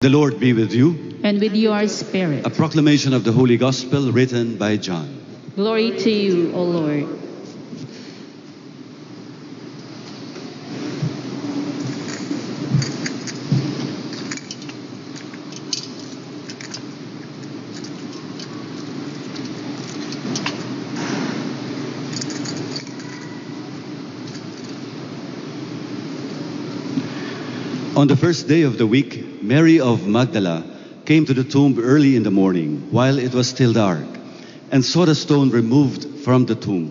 The Lord be with you. and with your spirit. A proclamation of the Holy Gospel written by John. Glory to you, O Lord. On the first day of the week, Mary of Magdala came to the tomb early in the morning, while it was still dark, and saw the stone removed from the tomb.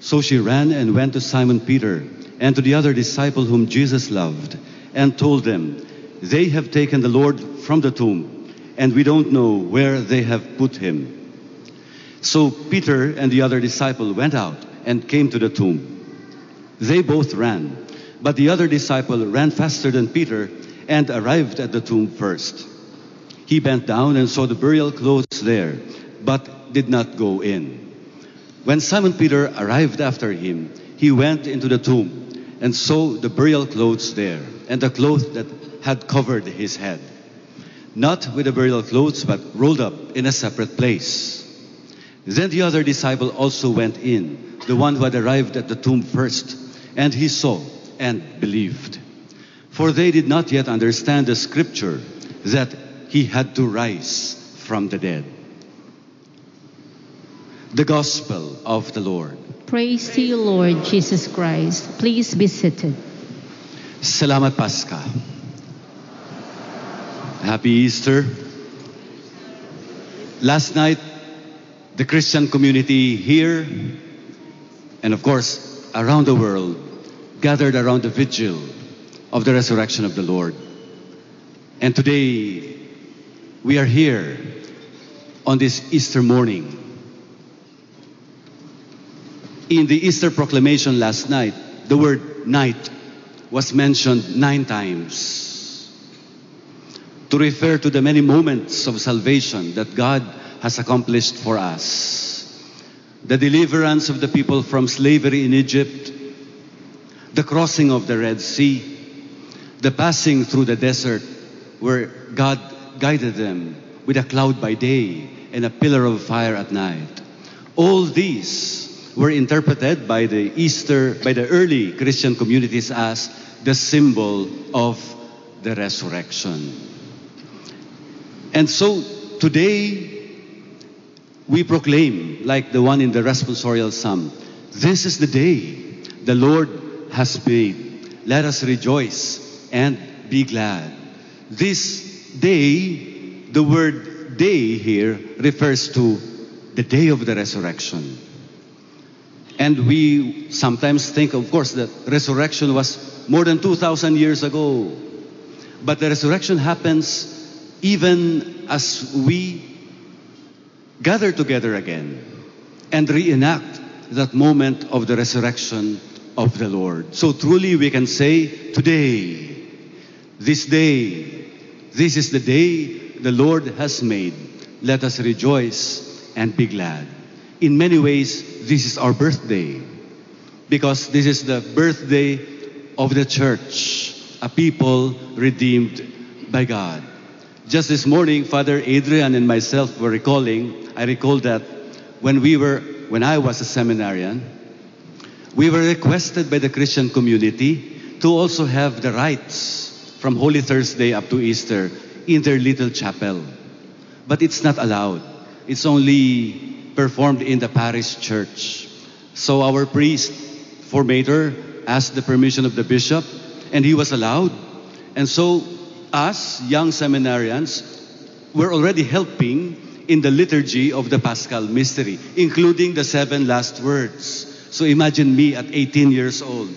So she ran and went to Simon Peter and to the other disciple whom Jesus loved, and told them, They have taken the Lord from the tomb, and we don't know where they have put him. So Peter and the other disciple went out and came to the tomb. They both ran, but the other disciple ran faster than Peter and arrived at the tomb first. He bent down and saw the burial clothes there, but did not go in. When Simon Peter arrived after him, he went into the tomb and saw the burial clothes there, and the cloth that had covered his head. Not with the burial clothes, but rolled up in a separate place. Then the other disciple also went in, the one who had arrived at the tomb first, and he saw and believed. For they did not yet understand the scripture that he had to rise from the dead. The Gospel of the Lord. Praise to you, Lord Jesus Christ. Please be seated. Salamat Paska. Happy Easter. Last night, the Christian community here and of course around the world gathered around the vigil of the resurrection of the Lord. And today, we are here on this Easter morning. In the Easter proclamation last night, the word night was mentioned nine times to refer to the many moments of salvation that God has accomplished for us. The deliverance of the people from slavery in Egypt, the crossing of the Red Sea, the passing through the desert where God guided them with a cloud by day and a pillar of fire at night. All these were interpreted by the Easter, by the early Christian communities as the symbol of the resurrection. And so today we proclaim, like the one in the responsorial psalm, this is the day the Lord has made. Let us rejoice and be glad. This day, the word day here refers to the day of the resurrection. And we sometimes think, of course, that resurrection was more than 2,000 years ago. But the resurrection happens even as we gather together again and reenact that moment of the resurrection of the Lord. So truly we can say, today, this day, this is the day the Lord has made. Let us rejoice and be glad. In many ways, this is our birthday because this is the birthday of the church, a people redeemed by God. Just this morning, Father Adrian and myself were recalling, I recall that when we were, when I was a seminarian, we were requested by the Christian community to also have the rites from Holy Thursday up to Easter in their little chapel. But it's not allowed. It's only performed in the parish church. So our priest, formator, asked the permission of the bishop, and he was allowed. And so us, young seminarians, were already helping in the liturgy of the Paschal mystery, including the seven last words. So imagine me at 18 years old,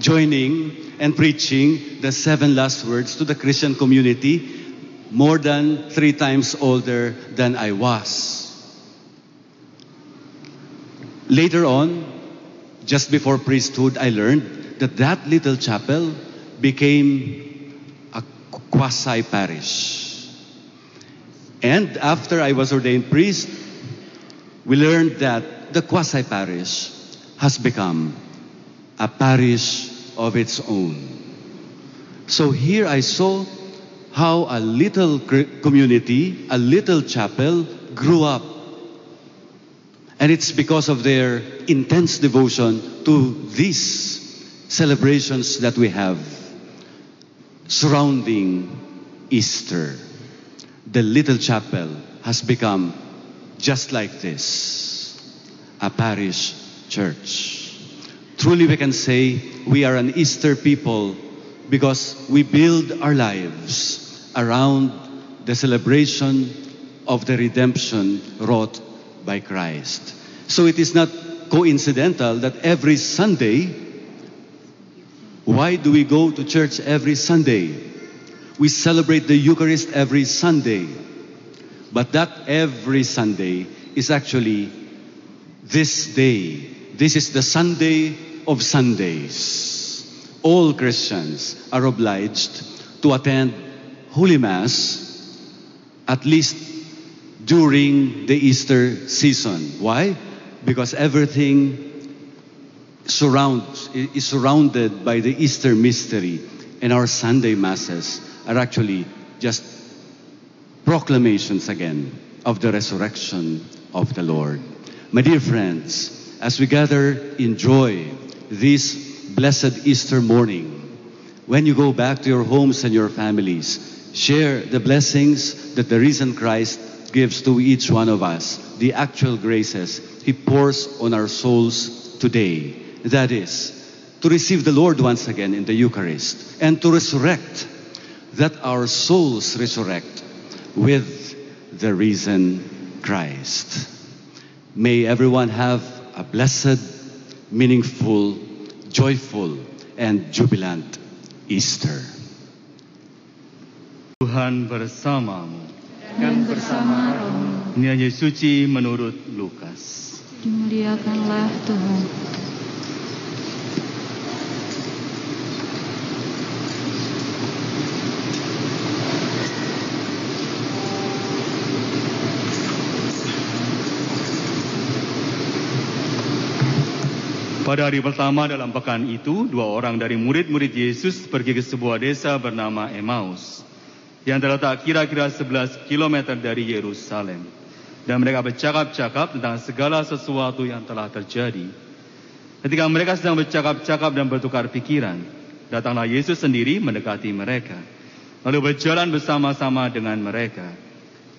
joining and preaching the seven last words to the Christian community, more than three times older than I was. Later on, just before priesthood, I learned that that little chapel became a quasi parish. And after I was ordained priest, we learned that the quasi parish has become a parish of its own. So here I saw how a little community, a little chapel grew up. And it's because of their intense devotion to these celebrations that we have surrounding Easter. The little chapel has become just like this a parish church. Truly, we can say we are an Easter people because we build our lives around the celebration of the redemption wrought by Christ. So it is not coincidental that every Sunday, why do we go to church every Sunday? We celebrate the Eucharist every Sunday. But that every Sunday is actually this day. This is the Sunday of Sundays. All Christians are obliged to attend Holy Mass at least during the Easter season. Why? Because everything surrounds, is surrounded by the Easter mystery, and our Sunday Masses are actually just proclamations again of the resurrection of the Lord. My dear friends, as we gather in joy this blessed Easter morning, when you go back to your homes and your families, share the blessings that the risen Christ gives to each one of us, the actual graces He pours on our souls today. That is, to receive the Lord once again in the Eucharist and to resurrect, that our souls resurrect with the risen Christ. May everyone have a blessed, meaningful, joyful, and jubilant Easter. Tuhan bersamamu. Dan bersama rohmu, Nyanyi suci menurut Lukas. dimuliakanlah Tuhan. Pada hari pertama dalam pekan itu, dua orang dari murid-murid Yesus pergi ke sebuah desa bernama Emmaus yang terletak kira-kira 11 km dari Yerusalem. Dan mereka bercakap-cakap tentang segala sesuatu yang telah terjadi. Ketika mereka sedang bercakap-cakap dan bertukar pikiran, datanglah Yesus sendiri mendekati mereka, lalu berjalan bersama-sama dengan mereka.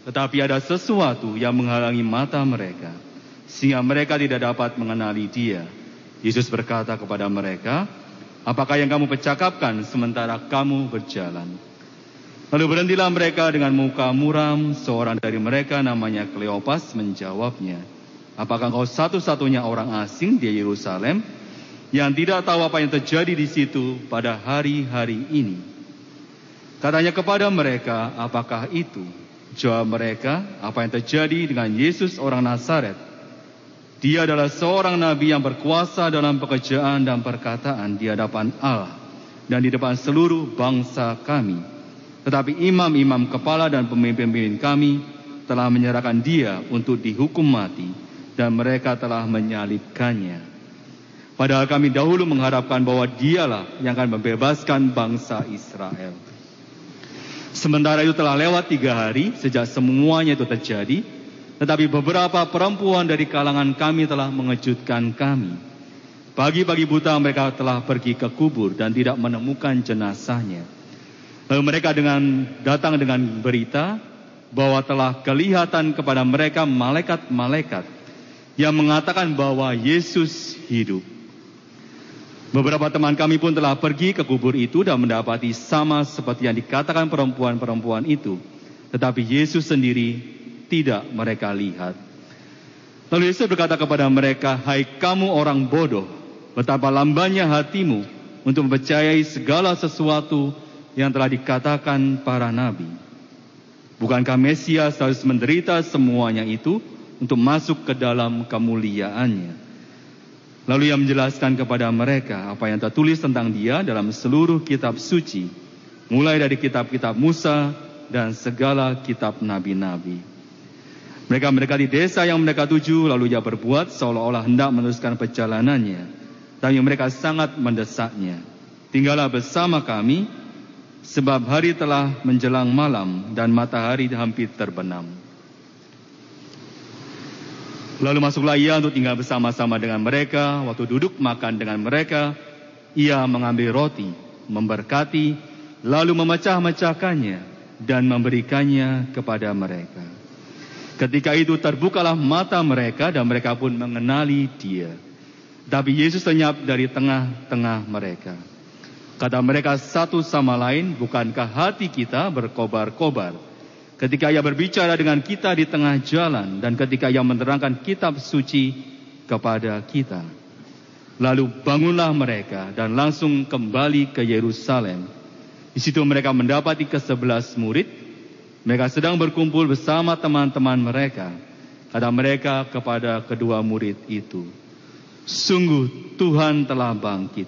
Tetapi ada sesuatu yang menghalangi mata mereka, sehingga mereka tidak dapat mengenali dia. Yesus berkata kepada mereka, Apakah yang kamu percakapkan sementara kamu berjalan? Lalu berhentilah mereka dengan muka muram, seorang dari mereka namanya Kleopas menjawabnya, Apakah engkau satu-satunya orang asing di Yerusalem yang tidak tahu apa yang terjadi di situ pada hari-hari ini? Katanya kepada mereka, apakah itu? Jawab mereka, apa yang terjadi dengan Yesus orang Nazaret? Dia adalah seorang nabi yang berkuasa dalam pekerjaan dan perkataan di hadapan Allah dan di depan seluruh bangsa kami. Tetapi imam-imam kepala dan pemimpin-pemimpin kami telah menyerahkan dia untuk dihukum mati dan mereka telah menyalibkannya. Padahal kami dahulu mengharapkan bahwa dialah yang akan membebaskan bangsa Israel. Sementara itu telah lewat tiga hari sejak semuanya itu terjadi, tetapi beberapa perempuan dari kalangan kami telah mengejutkan kami. Pagi-pagi buta mereka telah pergi ke kubur dan tidak menemukan jenazahnya. Lalu mereka dengan datang dengan berita bahwa telah kelihatan kepada mereka malaikat-malaikat yang mengatakan bahwa Yesus hidup. Beberapa teman kami pun telah pergi ke kubur itu dan mendapati sama seperti yang dikatakan perempuan-perempuan itu. Tetapi Yesus sendiri tidak mereka lihat. Lalu Yesus berkata kepada mereka, Hai kamu orang bodoh, betapa lambannya hatimu untuk mempercayai segala sesuatu yang telah dikatakan para nabi. Bukankah Mesias harus menderita semuanya itu untuk masuk ke dalam kemuliaannya? Lalu ia menjelaskan kepada mereka apa yang tertulis tentang dia dalam seluruh kitab suci, mulai dari kitab-kitab Musa dan segala kitab nabi-nabi. Mereka mendekati desa yang mereka tuju, lalu ia berbuat seolah-olah hendak meneruskan perjalanannya. Tapi mereka sangat mendesaknya. Tinggallah bersama kami, sebab hari telah menjelang malam dan matahari hampir terbenam. Lalu masuklah ia untuk tinggal bersama-sama dengan mereka. Waktu duduk makan dengan mereka, ia mengambil roti, memberkati, lalu memecah-mecahkannya dan memberikannya kepada mereka. Ketika itu terbukalah mata mereka dan mereka pun mengenali dia. Tapi Yesus lenyap dari tengah-tengah mereka. Kata mereka satu sama lain, bukankah hati kita berkobar-kobar? Ketika ia berbicara dengan kita di tengah jalan dan ketika ia menerangkan kitab suci kepada kita. Lalu bangunlah mereka dan langsung kembali ke Yerusalem. Di situ mereka mendapati ke sebelas murid. Mereka sedang berkumpul bersama teman-teman mereka. Kata mereka kepada kedua murid itu, Sungguh Tuhan telah bangkit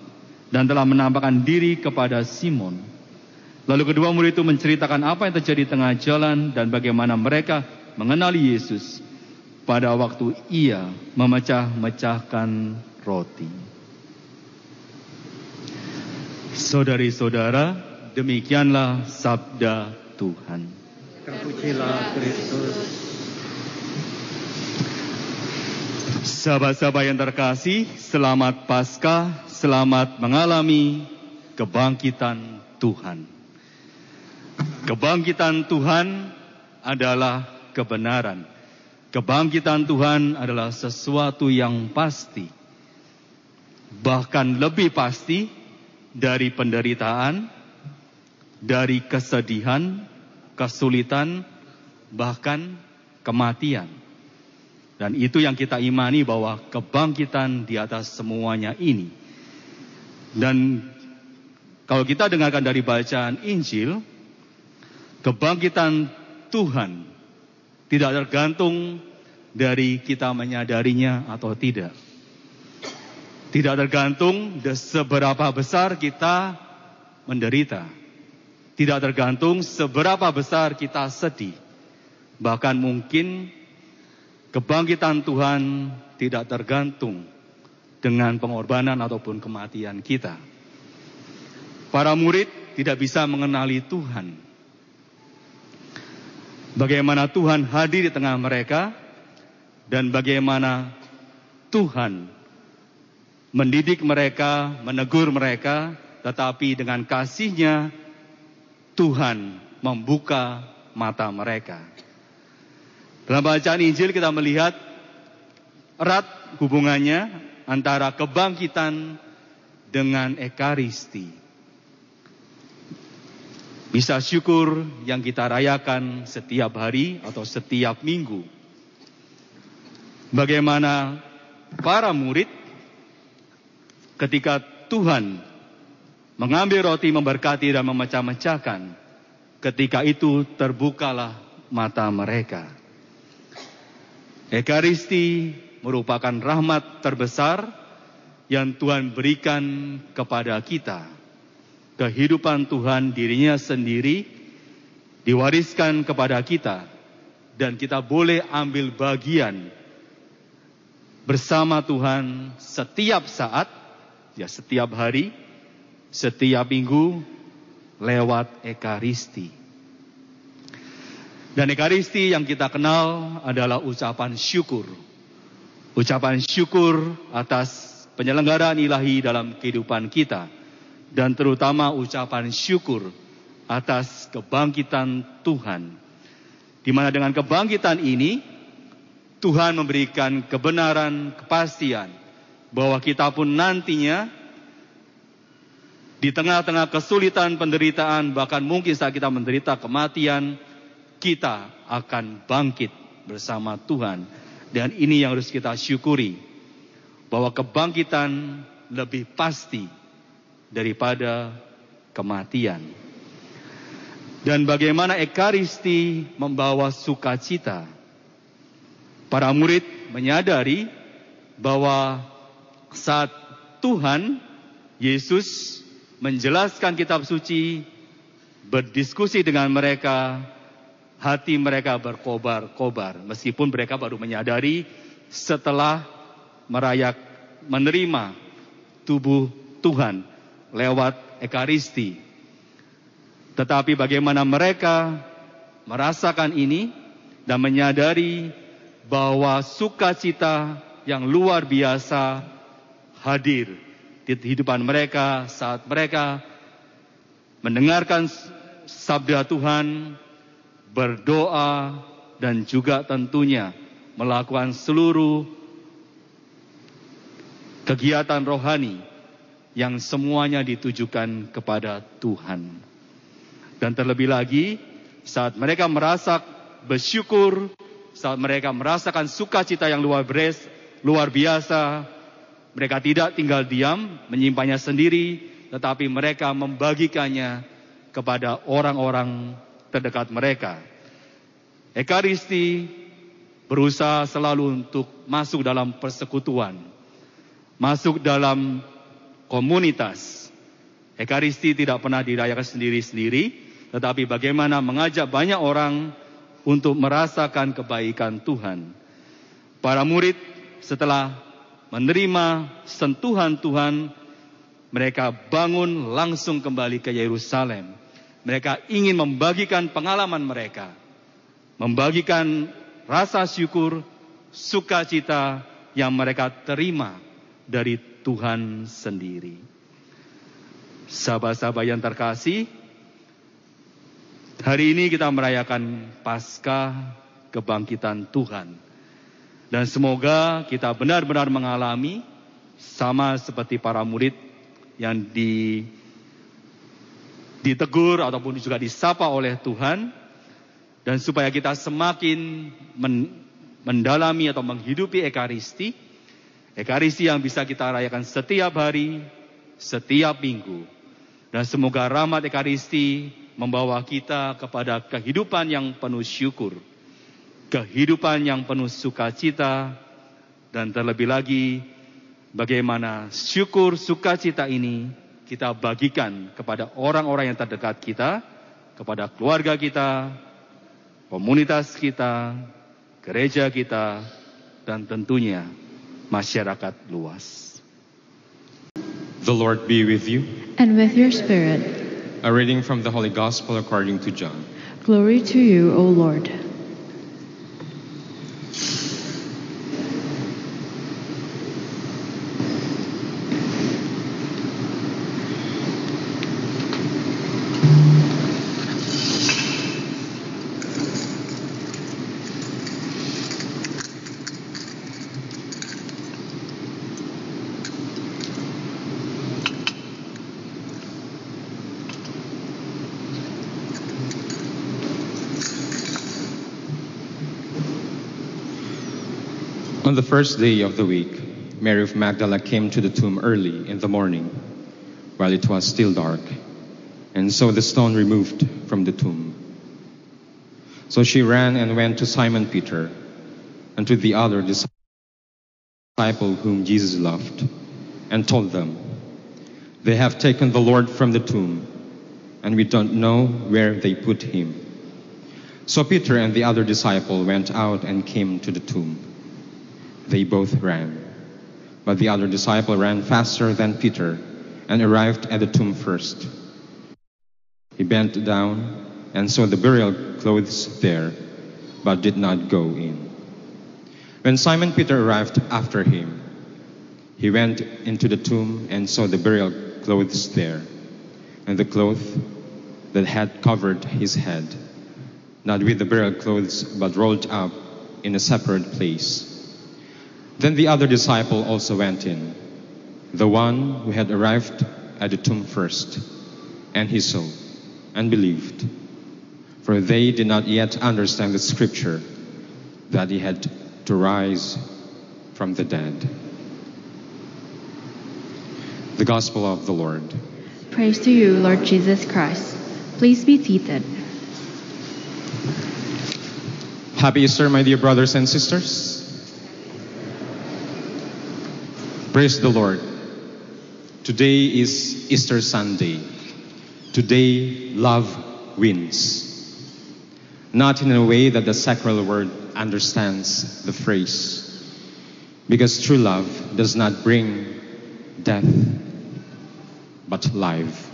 dan telah menampakkan diri kepada Simon. Lalu kedua murid itu menceritakan apa yang terjadi di tengah jalan dan bagaimana mereka mengenali Yesus pada waktu ia memecah-mecahkan roti. Saudari-saudara, demikianlah sabda Tuhan. Terpujilah Kristus. Sahabat-sahabat yang terkasih, selamat Paskah, selamat mengalami kebangkitan Tuhan. Kebangkitan Tuhan adalah kebenaran. Kebangkitan Tuhan adalah sesuatu yang pasti. Bahkan lebih pasti dari penderitaan, dari kesedihan, kesulitan, bahkan kematian. Dan itu yang kita imani bahwa kebangkitan di atas semuanya ini. Dan kalau kita dengarkan dari bacaan Injil, kebangkitan Tuhan tidak tergantung dari kita menyadarinya atau tidak. Tidak tergantung seberapa besar kita menderita. Tidak tergantung seberapa besar kita sedih. Bahkan mungkin kebangkitan Tuhan tidak tergantung dengan pengorbanan ataupun kematian kita. Para murid tidak bisa mengenali Tuhan. Bagaimana Tuhan hadir di tengah mereka dan bagaimana Tuhan mendidik mereka, menegur mereka, tetapi dengan kasihnya Tuhan membuka mata mereka. Dalam bacaan Injil kita melihat erat hubungannya antara kebangkitan dengan ekaristi. Bisa syukur yang kita rayakan setiap hari atau setiap minggu. Bagaimana para murid ketika Tuhan mengambil roti, memberkati dan memecah-mecahkan, ketika itu terbukalah mata mereka. Ekaristi merupakan rahmat terbesar yang Tuhan berikan kepada kita. Kehidupan Tuhan dirinya sendiri diwariskan kepada kita dan kita boleh ambil bagian bersama Tuhan setiap saat, ya setiap hari, setiap minggu lewat Ekaristi. Dan Ekaristi yang kita kenal adalah ucapan syukur. Ucapan syukur atas penyelenggaraan ilahi dalam kehidupan kita. Dan terutama ucapan syukur atas kebangkitan Tuhan. Di mana dengan kebangkitan ini, Tuhan memberikan kebenaran, kepastian bahwa kita pun nantinya di tengah-tengah kesulitan, penderitaan, bahkan mungkin saat kita menderita kematian, kita akan bangkit bersama Tuhan. Dan ini yang harus kita syukuri, bahwa kebangkitan lebih pasti daripada kematian. Dan bagaimana Ekaristi membawa sukacita. Para murid menyadari bahwa saat Tuhan Yesus menjelaskan kitab suci, berdiskusi dengan mereka, hati mereka berkobar-kobar. Meskipun mereka baru menyadari setelah merayak menerima tubuh Tuhan lewat Ekaristi. Tetapi bagaimana mereka merasakan ini dan menyadari bahwa sukacita yang luar biasa hadir di kehidupan mereka saat mereka mendengarkan sabda Tuhan, berdoa, dan juga tentunya melakukan seluruh kegiatan rohani yang semuanya ditujukan kepada Tuhan. Dan terlebih lagi, saat mereka merasa bersyukur, saat mereka merasakan sukacita yang luar biasa, luar biasa, mereka tidak tinggal diam, menyimpannya sendiri, tetapi mereka membagikannya kepada orang-orang terdekat mereka. Ekaristi berusaha selalu untuk masuk dalam persekutuan, masuk dalam komunitas. Ekaristi tidak pernah dirayakan sendiri-sendiri, tetapi bagaimana mengajak banyak orang untuk merasakan kebaikan Tuhan. Para murid setelah menerima sentuhan Tuhan, mereka bangun langsung kembali ke Yerusalem. Mereka ingin membagikan pengalaman mereka, membagikan rasa syukur, sukacita yang mereka terima dari Tuhan sendiri. Sahabat-sahabat yang terkasih, hari ini kita merayakan Paskah kebangkitan Tuhan. Dan semoga kita benar-benar mengalami sama seperti para murid yang di, ditegur ataupun juga disapa oleh Tuhan. Dan supaya kita semakin men, mendalami atau menghidupi Ekaristi, Ekaristi yang bisa kita rayakan setiap hari, setiap minggu. Dan semoga rahmat Ekaristi membawa kita kepada kehidupan yang penuh syukur, kehidupan yang penuh sukacita, dan terlebih lagi bagaimana syukur sukacita ini kita bagikan kepada orang-orang yang terdekat kita, kepada keluarga kita, komunitas kita, gereja kita, dan tentunya masyarakat luas. The Lord be with you. And with your spirit, A reading from the Holy Gospel according to John. glory to you, O Lord. On the first day of the week, Mary of Magdala came to the tomb early in the morning, while it was still dark, and saw the stone removed from the tomb. So she ran and went to Simon Peter and to the other disciple whom Jesus loved, and told them, They have taken the Lord from the tomb, and we don't know where they put him. So Peter and the other disciple went out and came to the tomb. They both ran. But the other disciple ran faster than Peter and arrived at the tomb first. He bent down and saw the burial clothes there, but did not go in. When Simon Peter arrived after him, he went into the tomb and saw the burial clothes there, and the cloth that had covered his head, not with the burial clothes, but rolled up in a separate place. Then the other disciple also went in, the one who had arrived at the tomb first, and he saw and believed. For they did not yet understand the scripture that he had to rise from the dead. The Gospel of the Lord. Praise to you, Lord Jesus Christ. Please be seated. Happy Easter, my dear brothers and sisters. Praise the Lord. Today is Easter Sunday. Today, love wins. Not in a way that the sacral word understands the phrase. Because true love does not bring death, but life.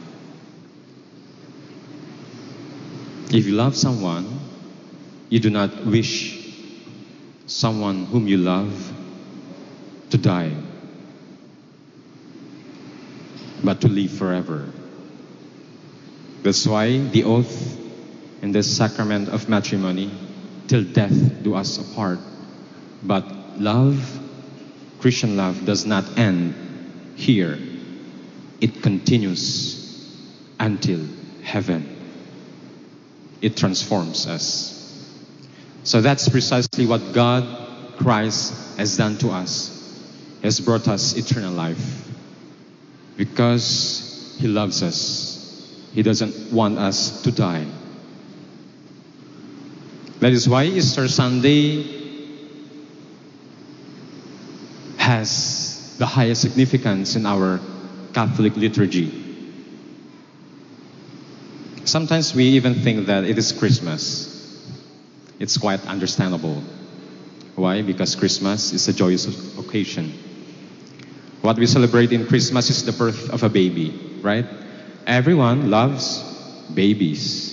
If you love someone, you do not wish someone whom you love to die, but to live forever. That's why the oath in the sacrament of matrimony, till death do us apart. But love, Christian love, does not end here. It continues until heaven. It transforms us. So that's precisely what God, Christ, has done to us. Has brought us eternal life. Because He loves us. He doesn't want us to die. That is why Easter Sunday has the highest significance in our Catholic liturgy. Sometimes we even think that it is Christmas. It's quite understandable. Why? Because Christmas is a joyous occasion. What we celebrate in Christmas is the birth of a baby, right? Everyone loves babies.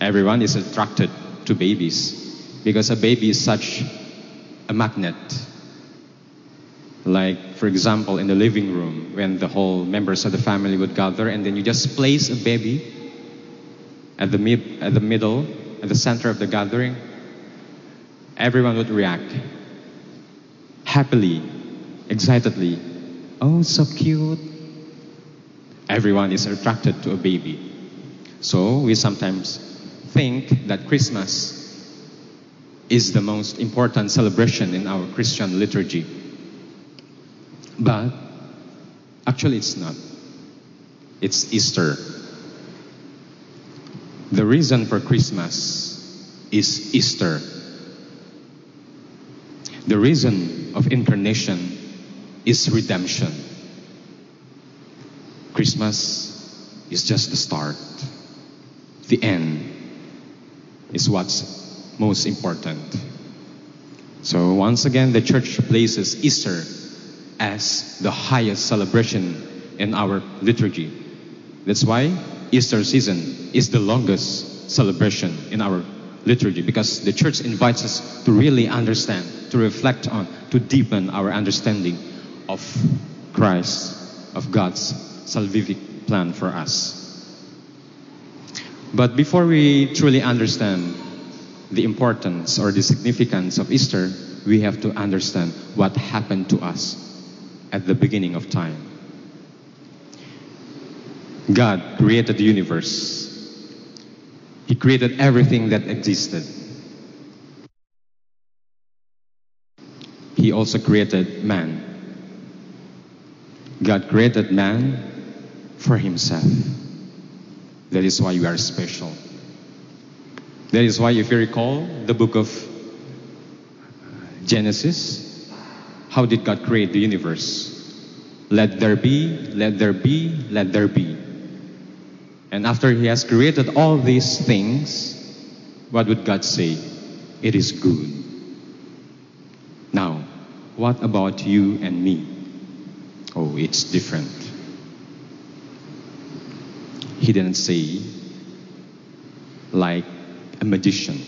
Everyone is attracted to babies because a baby is such a magnet. Like, for example, in the living room, when the whole members of the family would gather, and then you just place a baby at the, mid, at the middle, at the center of the gathering, everyone would react happily, excitedly. Oh, so cute. Everyone is attracted to a baby. So we sometimes think that Christmas is the most important celebration in our Christian liturgy. But actually, it's not. It's Easter. The reason for Christmas is Easter. The reason of incarnation is redemption. Christmas is just the start. The end is what's most important. So, once again, the church places Easter as the highest celebration in our liturgy. That's why Easter season is the longest celebration in our liturgy because the church invites us to really understand, to reflect on, to deepen our understanding of Christ, of God's salvific plan for us. But before we truly understand the importance or the significance of Easter, we have to understand what happened to us at the beginning of time. God created the universe. He created everything that existed. He also created man. God created man for himself. That is why we are special. That is why, if you recall the book of Genesis, how did God create the universe? Let there be, let there be, let there be. And after He has created all these things, what would God say? It is good. Now, what about you and me? Oh, it's different. He didn't say, like a magician,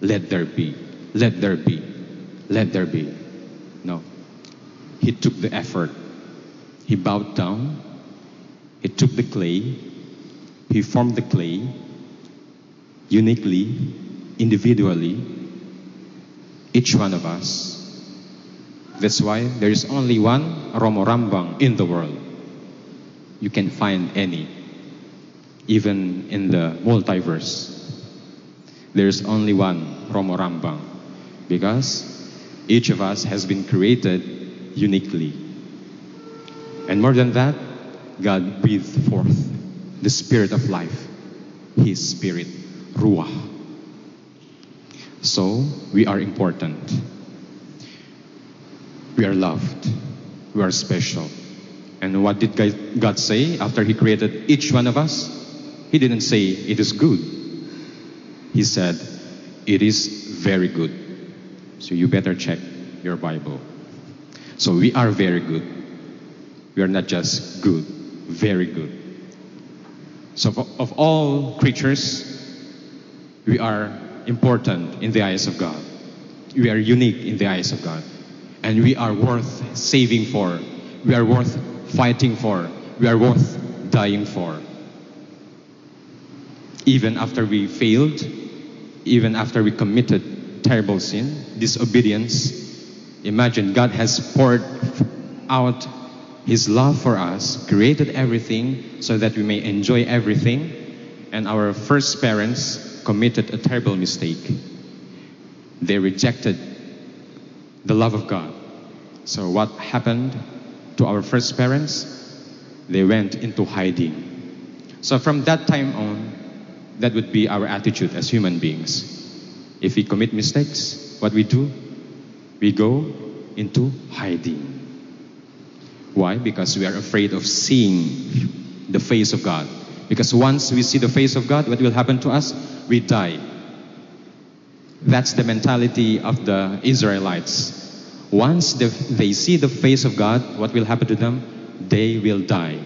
let there be, let there be, let there be. No. He took the effort. He bowed down. He took the clay. He formed the clay uniquely, individually, each one of us. That's why there is only one Romo Rambang in the world. You can find any, even in the multiverse. There's only one Romo Rambang because each of us has been created uniquely. And more than that, God breathed forth the spirit of life, His spirit, Ruah. So we are important. We are loved. We are special. And what did God- say after He created each one of us? He didn't say it is good. He said it is very good. So you better check your Bible. So we are very good. We are not just good, very good. So, of all creatures, we are important in the eyes of God. We are unique in the eyes of God. And we are worth saving for. We are worth fighting for. We are worth dying for. Even after we failed, even after we committed terrible sin, disobedience, imagine God has poured out His love for us, created everything so that we may enjoy everything, and our first parents committed a terrible mistake. They rejected the love of God. So, what happened to our first parents? They went into hiding. So, from that time on, that would be our attitude as human beings. If we commit mistakes, what we do? We go into hiding. Why? Because we are afraid of seeing the face of God. Because once we see the face of God, what will happen to us? We die. That's the mentality of the Israelites. Once the, they see the face of God, what will happen to them? They will die.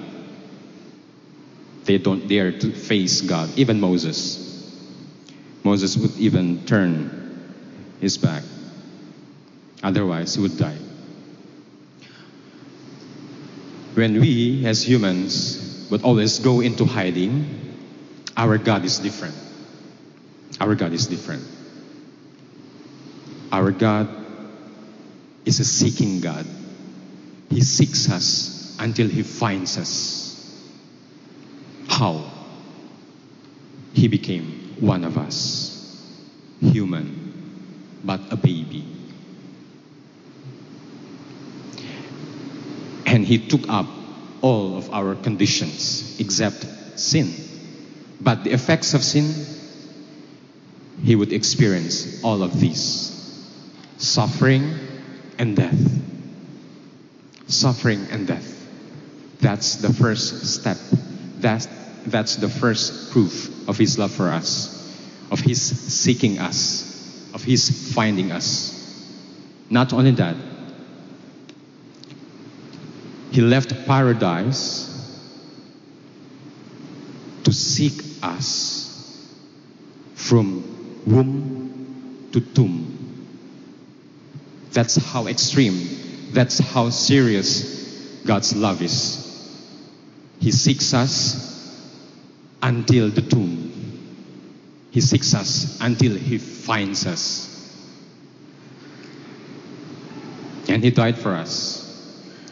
They don't dare to face God, even Moses. Moses would even turn his back. Otherwise, he would die. When we, as humans, would always go into hiding, our God is different. Our God is different. Our God is a seeking God. He seeks us until He finds us. How? He became one of us, human, but a baby. And He took up all of our conditions except sin. But the effects of sin, He would experience all of these suffering and death. Suffering and death. That's the first step. That's, that's the first proof of His love for us, of His seeking us, of His finding us. Not only that, He left paradise to seek us from womb to tomb. That's how extreme, that's how serious God's love is. He seeks us until the tomb. He seeks us until He finds us. And He died for us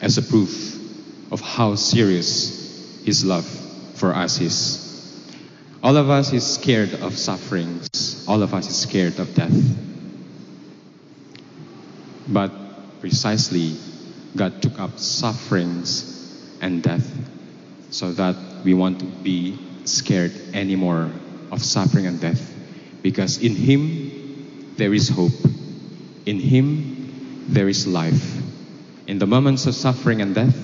as a proof of how serious His love for us is. All of us is scared of sufferings. All of us is scared of death. But precisely, God took up sufferings and death so that we won't be scared anymore of suffering and death. Because in Him, there is hope. In Him, there is life. In the moments of suffering and death,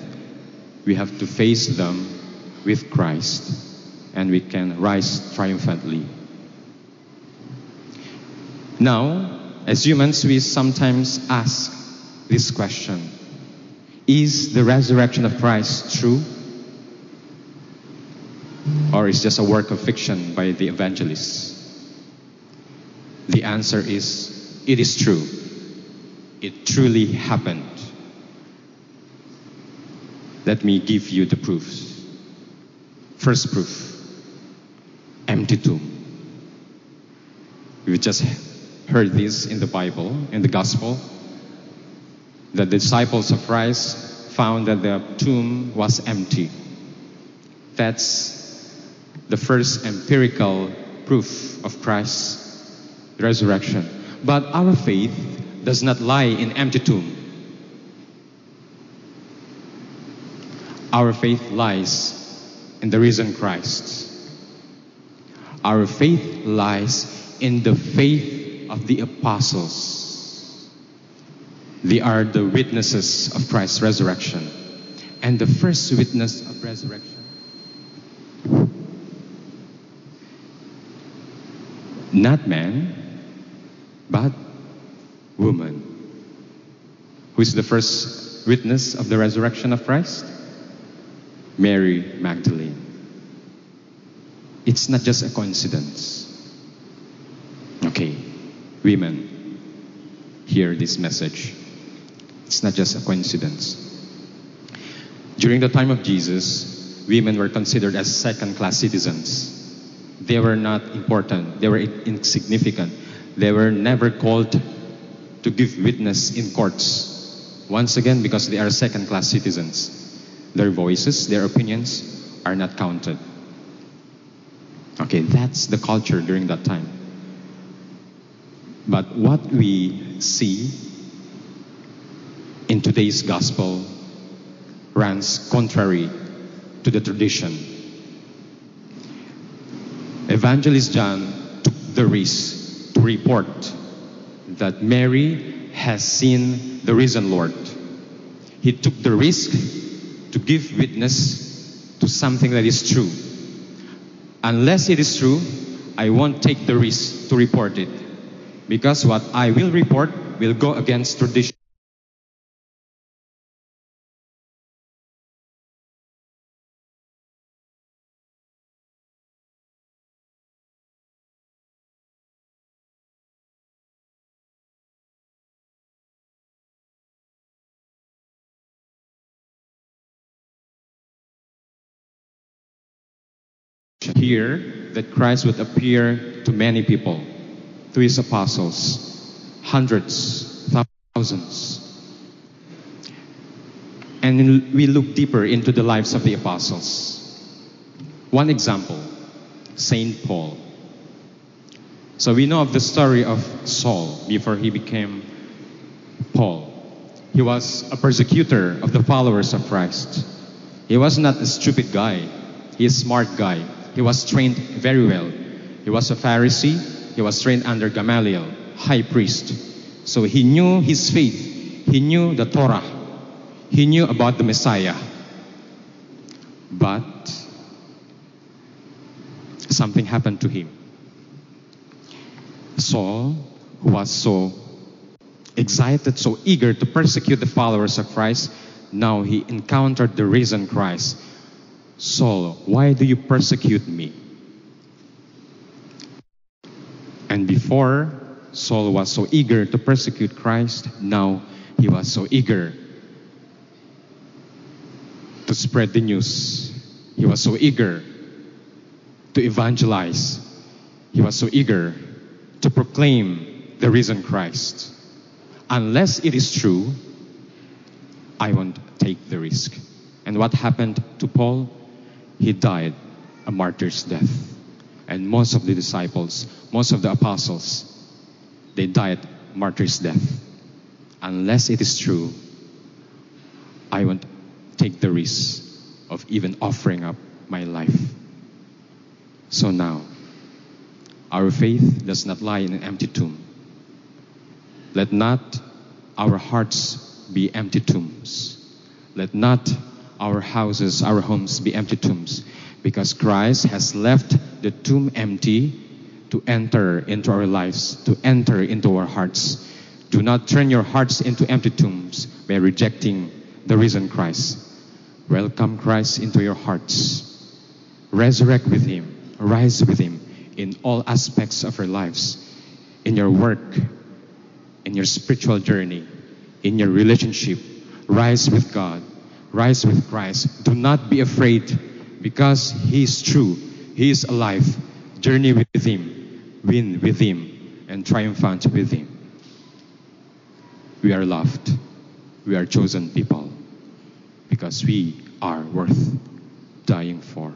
we have to face them with Christ and we can rise triumphantly. Now, as humans, we sometimes ask this question Is the resurrection of Christ true? Or is just a work of fiction by the evangelists? The answer is it is true. It truly happened. Let me give you the proofs. First proof empty tomb. We just heard this in the Bible, in the Gospel. The disciples of Christ found that the tomb was empty. That's the first empirical proof of Christ's resurrection. But our faith does not lie in empty tomb. Our faith lies in the risen Christ. Our faith lies in the faith of the apostles. They are the witnesses of Christ's resurrection. And the first witness of resurrection not man, but woman. Who is the first witness of the resurrection of Christ? Mary Magdalene. it's not just a coincidence. Women, hear this message. It's not just a coincidence. During the time of Jesus, women were considered as second class citizens. They were not important, they were insignificant. They were never called to give witness in courts. Once again, because they are second class citizens. Their voices, their opinions are not counted. Okay, that's the culture during that time. But what we see in today's gospel runs contrary to the tradition. Evangelist John took the risk to report that Mary has seen the risen Lord. He took the risk to give witness to something that is true. Unless it is true, I won't take the risk to report it. Because what I will report will go against tradition. Here, that Christ would appear to many people, to his apostles, hundreds, thousands. And we look deeper into the lives of the apostles. One example, Saint Paul. So we know of the story of Saul before he became Paul. He was a persecutor of the followers of Christ. He was not a stupid guy. He is a smart guy. He was trained very well. He was a Pharisee. He was trained under Gamaliel, high priest. So he knew his faith. He knew the Torah. He knew about the Messiah. But something happened to him. Saul, who was so excited, so eager to persecute the followers of Christ, now he encountered the risen Christ. Saul, why do you persecute me? And before, Saul was so eager to persecute Christ, now he was so eager to spread the news. He was so eager to evangelize. He was so eager to proclaim the risen Christ. Unless it is true, I won't take the risk. And what happened to Paul? He died a martyr's death. And most of the disciples, most of the apostles, they died martyr's death. Unless it is true, I won't take the risk of even offering up my life. So now, our faith does not lie in an empty tomb. Let not our hearts be empty tombs. Let not our houses, our homes be empty tombs. Because Christ has left the tomb empty to enter into our lives, to enter into our hearts. Do not turn your hearts into empty tombs by rejecting the risen Christ. Welcome Christ into your hearts. Resurrect with Him, rise with Him in all aspects of your lives, in your work, in your spiritual journey, in your relationship. Rise with God, rise with Christ. Do not be afraid because He is true, he is alive. Journey with Him, win with Him, and triumphant with Him. We are loved. We are chosen people because we are worth dying for.